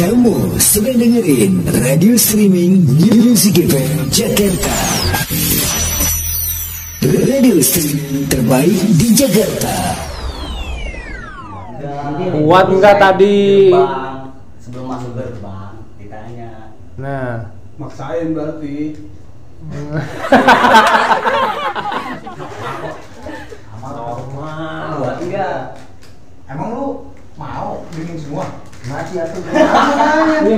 Kamu sedang dengerin radio streaming Music FM Jakarta. Radio streaming terbaik di Jakarta. Kuat nggak tadi? Gerbang. Sebelum masuk gerbang ditanya. Nah, Maksain berarti. Amal normal. Buat enggak? Emang lu mau dingin semua? Mati ini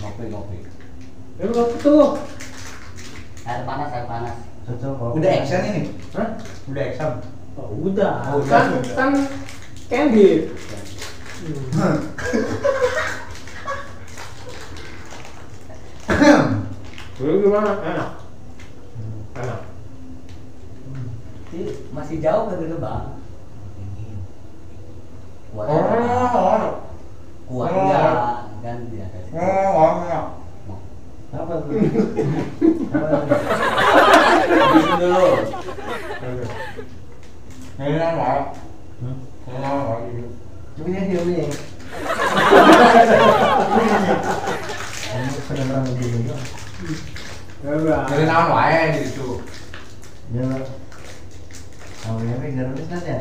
Ngopi ngopi. ya berapa tuh? Air panas air panas. Cocok. Udah action ini? Hah? Udah action. Oh, udah. Oh, udah, kan, udah. kan candy. Lu gimana? Enak. Enak. Jadi masih jauh ke gerbang. Kuat. Oh, oh, Kuat Oh. enggak? Kan dia kasih. oh, oh. Apa tuh? Habisin dulu. Ini kan mau. Hmm? Ini kan mau gitu. Coba ya, coba ya. Ya udah. Jadi naon wae gitu. Ya. Awalnya garis kan ya?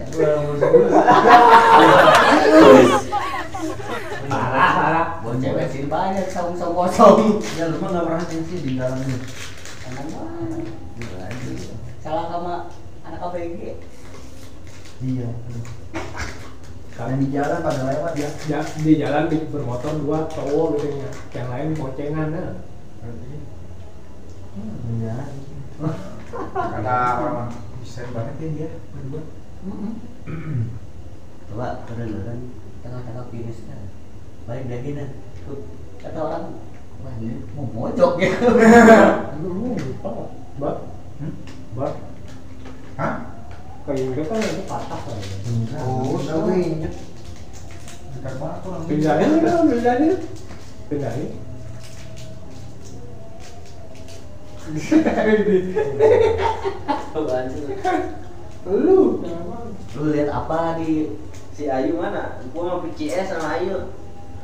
Parah, parah. Buat cewek sih banyak saung-saung kosong. Ya lu mah sih di dalam ini. Emang. Salah sama anak ABG. Iya. Di jalan pada lewat ya. Ya, di jalan di bermotor dua cowok gitu ya. Yang lain boncengan ya. Kata orang bisa banget ya dia berdua. Coba keren kan tengah-tengah finish kan. Baik lagi nah. Tuh, Kata orang Wah ini mau mojok ya. Lu lupa, Mbak. Hmm? Mbak. Hah? Kayu itu kan itu patah ya. Oh, banget tuh. Pindahin kan, pindahin. Pindahin. Lu. Lu lihat apa di Si Ayu mana? Gua mau PCS sama Ayu.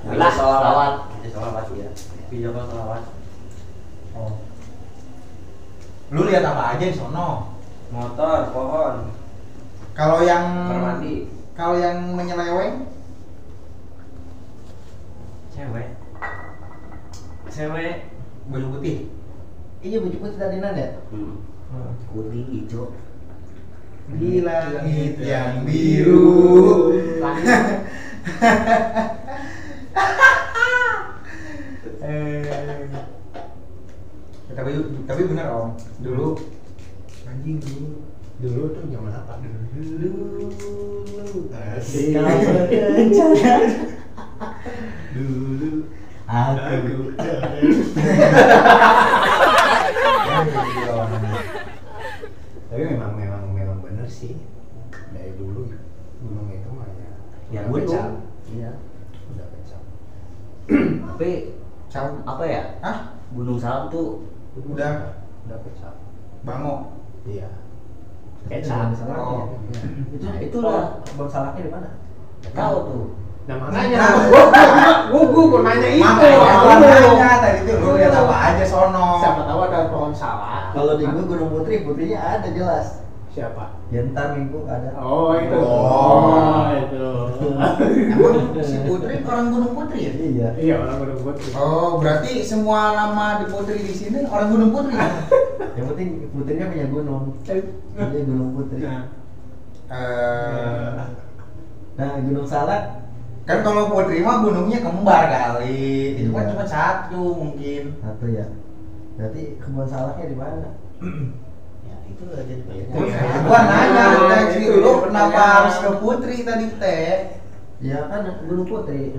Lah, salawat. Itu salawat ya. Video call salawat. Oh. Lu lihat apa aja di sono? Motor, pohon, Kalau yang kamar mandi, kalau yang menyeleweng cewek. Cewek baju putih. Iya baju putih tadi nanda. Hmm. Kuning hijau. Di langit yang biru. eh, tapi tapi benar om dulu anjing dulu Dulu tuh zaman apa? dulu Asik. dulu Aku. Tapi memang memang memang bener sih. Dari dulu gunung itu mah ya. Ya udah gunung. pecah. Iya. Udah pecah. Tapi Cal- apa ya? Hah? Tuh Udah. Udah pecah. bango Iya. Kecap. Oh. Itu Nah, itulah. Bang salaknya di mana? Tahu tuh. Nah makanya Nah. gua gua gua gua mau nanya itu. makanya nanya tadi tuh lu lihat apa aja sono Siapa tahu ada pohon salak. Kalau di gua Gunung Putri, Putrinya ada jelas. Siapa? Ya ntar minggu ada. Oh itu. Oh. itu. emang si Putri orang Gunung Putri ya Iya. Iya orang gunung putri. Oh, berarti semua nama di Putri di sini orang Gunung Putri ya? Yang penting putrinya punya gunung. Jadi Gunung Putri. Eh, Nah, Gunung Salak kan kalau Putri mah gunungnya kembar kali. Itu kan Iya. cuma satu mungkin. satu ya. Berarti kebun salaknya di mana? Itu aja banyak. Ya, gua nanya tadi itu lu kenapa harus ke Putri tadi teh? Ya kan Gunung Putri.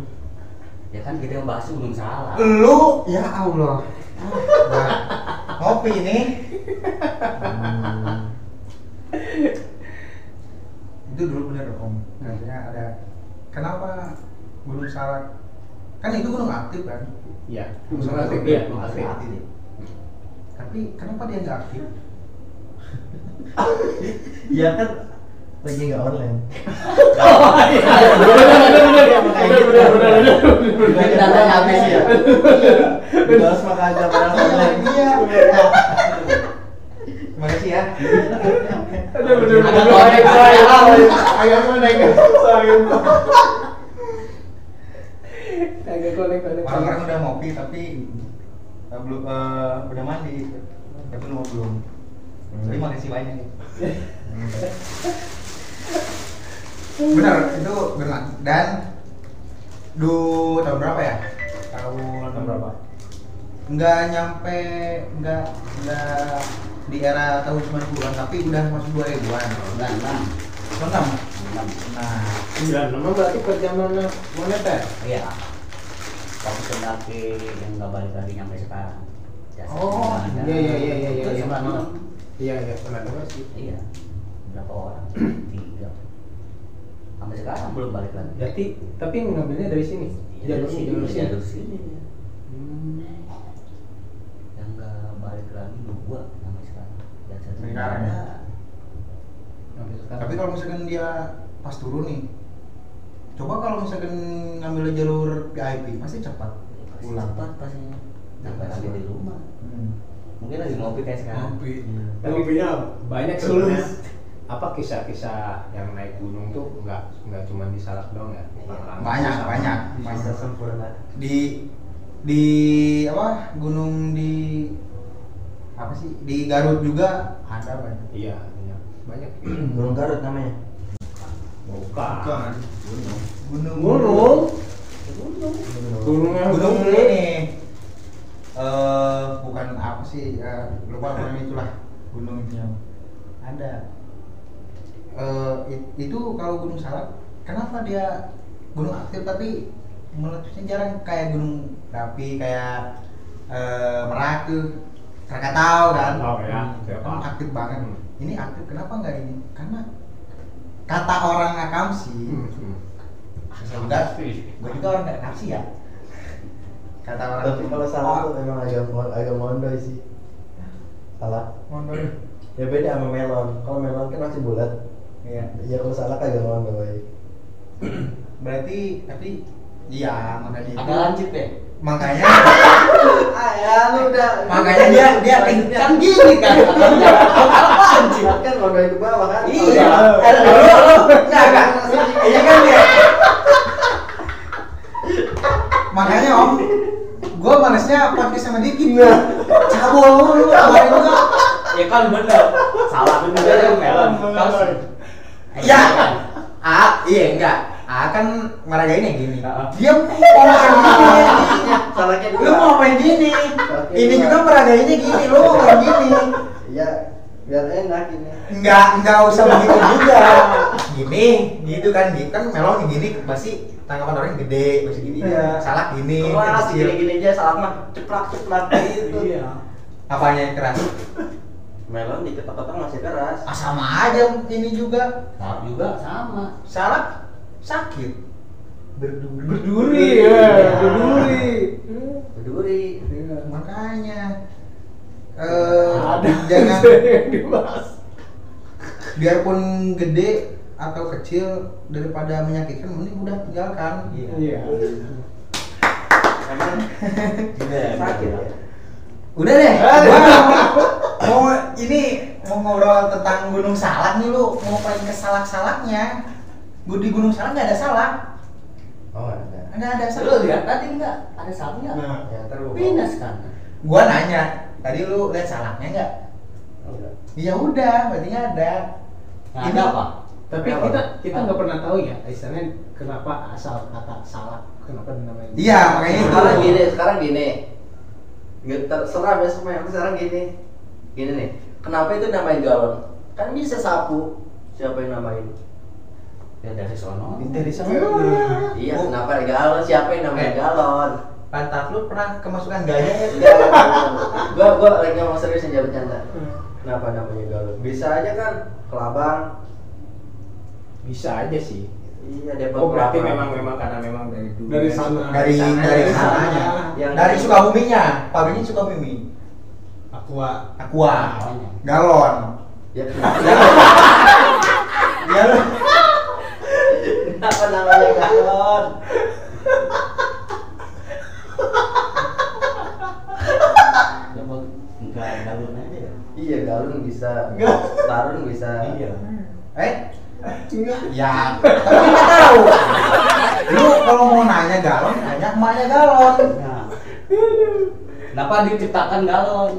Ya kan kita yang bahas Gunung Salam. Lu ya Allah. Nah, ngopi nih. Hmm. Itu dulu bener om. Maksudnya ada kenapa Gunung Salak? Kan itu gunung aktif kan? Iya. Gunung aktif iya. aktif. Tapi kenapa dia nggak aktif? Ya kan lagi nggak online Datanya habis ya. Dibalas makanya padahal online Iya. Terima kasih ya. Ada konek sayang. Agak konek. Sayang. Agak konek konek. Orang-orang udah ngopi tapi eh, belum eh, udah mandi. Tapi lu belum. Jadi makin banyak nih. Benar, itu benar. Dan du tahun berapa ya? Tahun tahun berapa? Nggak nyampe nggak nggak di era tahun 90-an tapi udah masuk 2000-an. Enggak, enggak. 96. Nah, 96 berarti perjalanan moneter. Ya? Iya. Waktu pendaki yang nggak balik lagi nyampe sekarang. Ya, oh, iya iya iya iya. iya. Iya iya pernah dengar sih. Iya. Berapa orang? Tiga. Sampai sekarang belum balik lagi. Berarti tapi ngambilnya dari sini. Iya, Jalur dari sini, jalur sini. jalur sini. Hmm. Yang nggak balik lagi dua sampai sekarang. Jasa Sekarang ya? Tapi kalau misalkan dia pas turun nih, coba kalau misalkan ngambil jalur VIP pasti cepat Pasti pulang. cepat pastinya. Sampai lagi di rumah. Hmm. Mungkin lagi ngopi kayak sekarang. Ngopi. Tapi punya banyak sebenarnya. Apa kisah-kisah yang naik gunung tuh nggak nggak cuma di Salak doang ya? Langsung Banyak, banyak. bisa sempurna. Di di apa gunung di apa sih di Garut juga ada banyak. iya banyak banyak. Gunung Garut namanya? Bukan. Gunung. Gunung. Gunung. Gunungnya gunung ini. eh bukan apa sih eh, lupa namanya itulah gunungnya ada. Eh, it- itu kalau gunung salak kenapa dia gunung aktif tapi meletusnya jarang? Kayak gunung rapi kayak eh, merak Krakatau kan? Ya, siapa? kan aktif banget. Hmm. ini aktif kenapa nggak ini? Karena kata orang akamsi Hmm, hmm. saya juga gue juga orang nggak akamsi ya kata orang tapi kalau salah tuh memang agak agak mondoy sih salah Mondor. ya beda sama melon kalau melon kan masih bulat Iya. ya kalau salah agak mondoy Berarti tapi iya makanya itu. Agak lancip ya? Makanya ah ya lu udah makanya dia dia Kan gini kan, sih? kan mondoy ke bawah kan Iya. Eh, lu enggak. Iya kan dia. Makanya Om, gua malesnya podcast sama Diki. Cabul lu, kemarin juga. Ya kan bener. Salah bener ya melon. Kaos. Iya. Ah, iya enggak. Ah kan maragainnya gini. Dia mau main gini. Lu mau main gini. Ini juga maragainnya gini, lu mau main gini. iya biar enak ini Enggak, enggak usah begitu juga. Gini, gitu kan, gitu kan melon gini pasti tanggapan orang gede, pasti gini. Iya. Salah gini, keras kecil. gini-gini aja salah mah ceplak ceplak gitu Iya. Apanya yang keras? melon diketok-ketok masih keras Ah, sama aja ini juga. Salah juga sama. Salah sakit. berduri berduri ya Iya. berduri berduri Iya. Makanya eh ada jangan yang dibahas biarpun gede atau kecil daripada menyakitkan mending udah tinggalkan. iya emang sakit ya Udah deh. Gua mau, ini mau ngobrol tentang Gunung Salak nih lu mau paling ke salak-salaknya. Gue di Gunung Salak nggak ada salak. oh ada Nggak ada Lu salak. lihat tadi enggak? Ada salahnya? Nah, ya Pindah kan. gua nanya, tadi lu lihat salaknya nggak? Oh, enggak. Ya udah, berarti nggak ada. Nah, Ini- ada apa? tapi Kenapa? kita kita nggak pernah tahu ya istilahnya kenapa asal kata salah kenapa dinamain Iya, makanya itu. sekarang gini sekarang gini nggak terserah besok main sekarang gini gini nih kenapa itu namain galon kan bisa sapu siapa yang namain Ya dari sono. dari sana iya kenapa galon siapa yang namain Eh. galon Pantat lu pernah kemasukan gaya ya? Gua gua lagi ngomong serius aja bercanda kenapa namanya galon bisa aja kan kelabang bisa aja sih iya dia oh berarti memang memang karena memang dari dulu Dari ya. sana. Dari Sana, dari dari sananya. Yang Dari Sukabuminya, pabriknya Sukabumi. Aqua. Aqua, galon. ya kenapa galon Kenapa namanya galon? Enggak galon aja ya. Iya galon bisa, Enggak. tarun bisa. Iya. eh ya tapi nggak tahu lu kalau mau nanya galon nanya emaknya galon Nah. Kenapa diciptakan galon?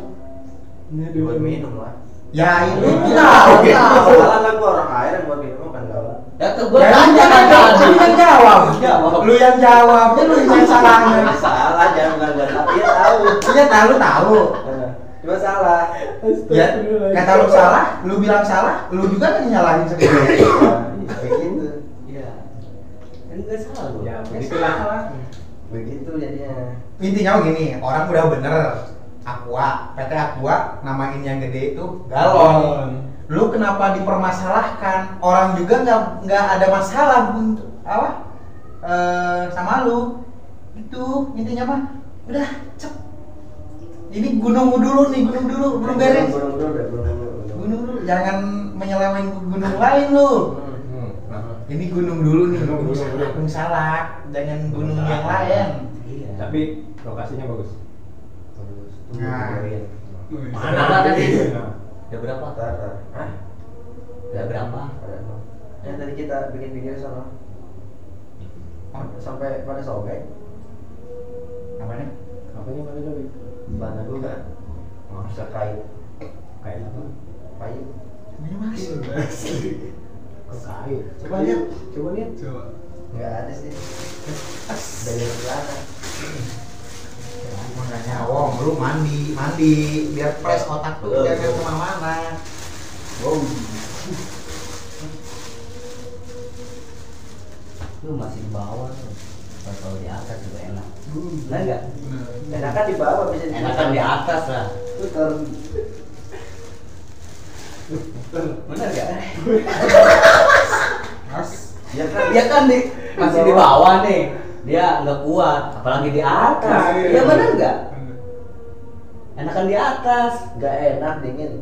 Buat minum lah. ya itu Iya. tahu Oke, tahu salah kan gua orang air yang buat minum bukan galon. Ya ke gua Ya, kan yang- tadi. lu yang jawab Jawab. lu yang jawab lu yang salahnya Salah jangan bilang gua tahu. Iya tahu. iya tahu tahu Cuma salah. ya kata lu salah lu bilang salah lu juga kan nyalahin sendiri Nah, begitu. Iya. Kan enggak salah gua. Ya, begitulah. Begitu jadinya. intinya gini orang udah bener Aqua PT Aqua namain yang gede itu galon lu kenapa dipermasalahkan orang juga nggak nggak ada masalah untuk apa eh sama lu itu intinya mah udah cep ini gunung dulu nih gunung dulu belum beres Gunung dulu deh, gunung dulu. gunung dulu jangan menyeleweng ke gunung lain lu Hmm. Hmm, nah. ini gunung dulu nih Gunung, gunung, gunung, salak, gunung. gunung salak jangan gunung Gunung yang lain Iya. Tapi lokasinya bagus. Terus tuh Nah. Mana tadi? Ya berapa? Ntar. Hah? Ya berapa? Apa? Ya tadi kita bikin video sama sampai pada sobek. apa nih apanya pada Jowi? Bana gue kan bisa kait Kayak apa? kayu. ini mas Kok kayu? Coba lihat. Coba lihat. Enggak ada sih. Dari celana. Makanya Wong, lu mandi, mandi biar fresh otak tuh jangan betul. ke mana-mana. Wow. Lu masih di bawah lu. Kalau kalau di atas juga enak. Benar enggak? Enakan di bawah bisa di Enakan di atas lah. Betul. Benar enggak? Mas, Ya kan Dia kan di masih di bawah nih. Dia nggak kuat, apalagi di atas. Ya benar enggak? Enakan di atas. Enggak enak dingin.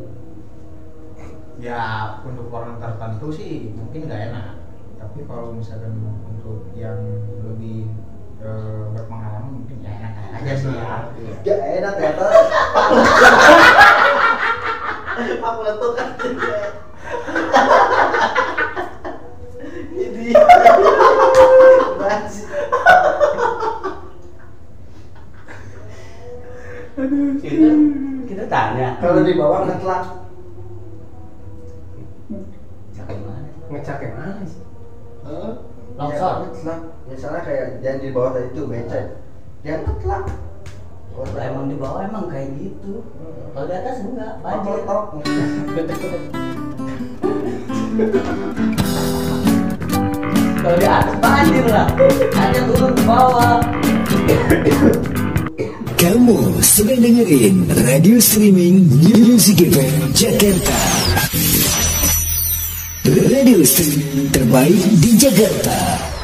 ya untuk orang tertentu sih mungkin nggak enak. Tapi kalau misalkan untuk yang lebih berpengalaman mungkin ya enak aja sih ya. Enggak enak ternyata. Aku letuk kan. Ini. Masih. Kita, kita tanya. Kalau di bawah ngetlak. Kalau di atas enggak, banjir. Kalau di atas banjir lah. Hanya turun ke bawah. Kamu sedang dengerin radio streaming Music FM Jakarta. Radio streaming terbaik di Jakarta.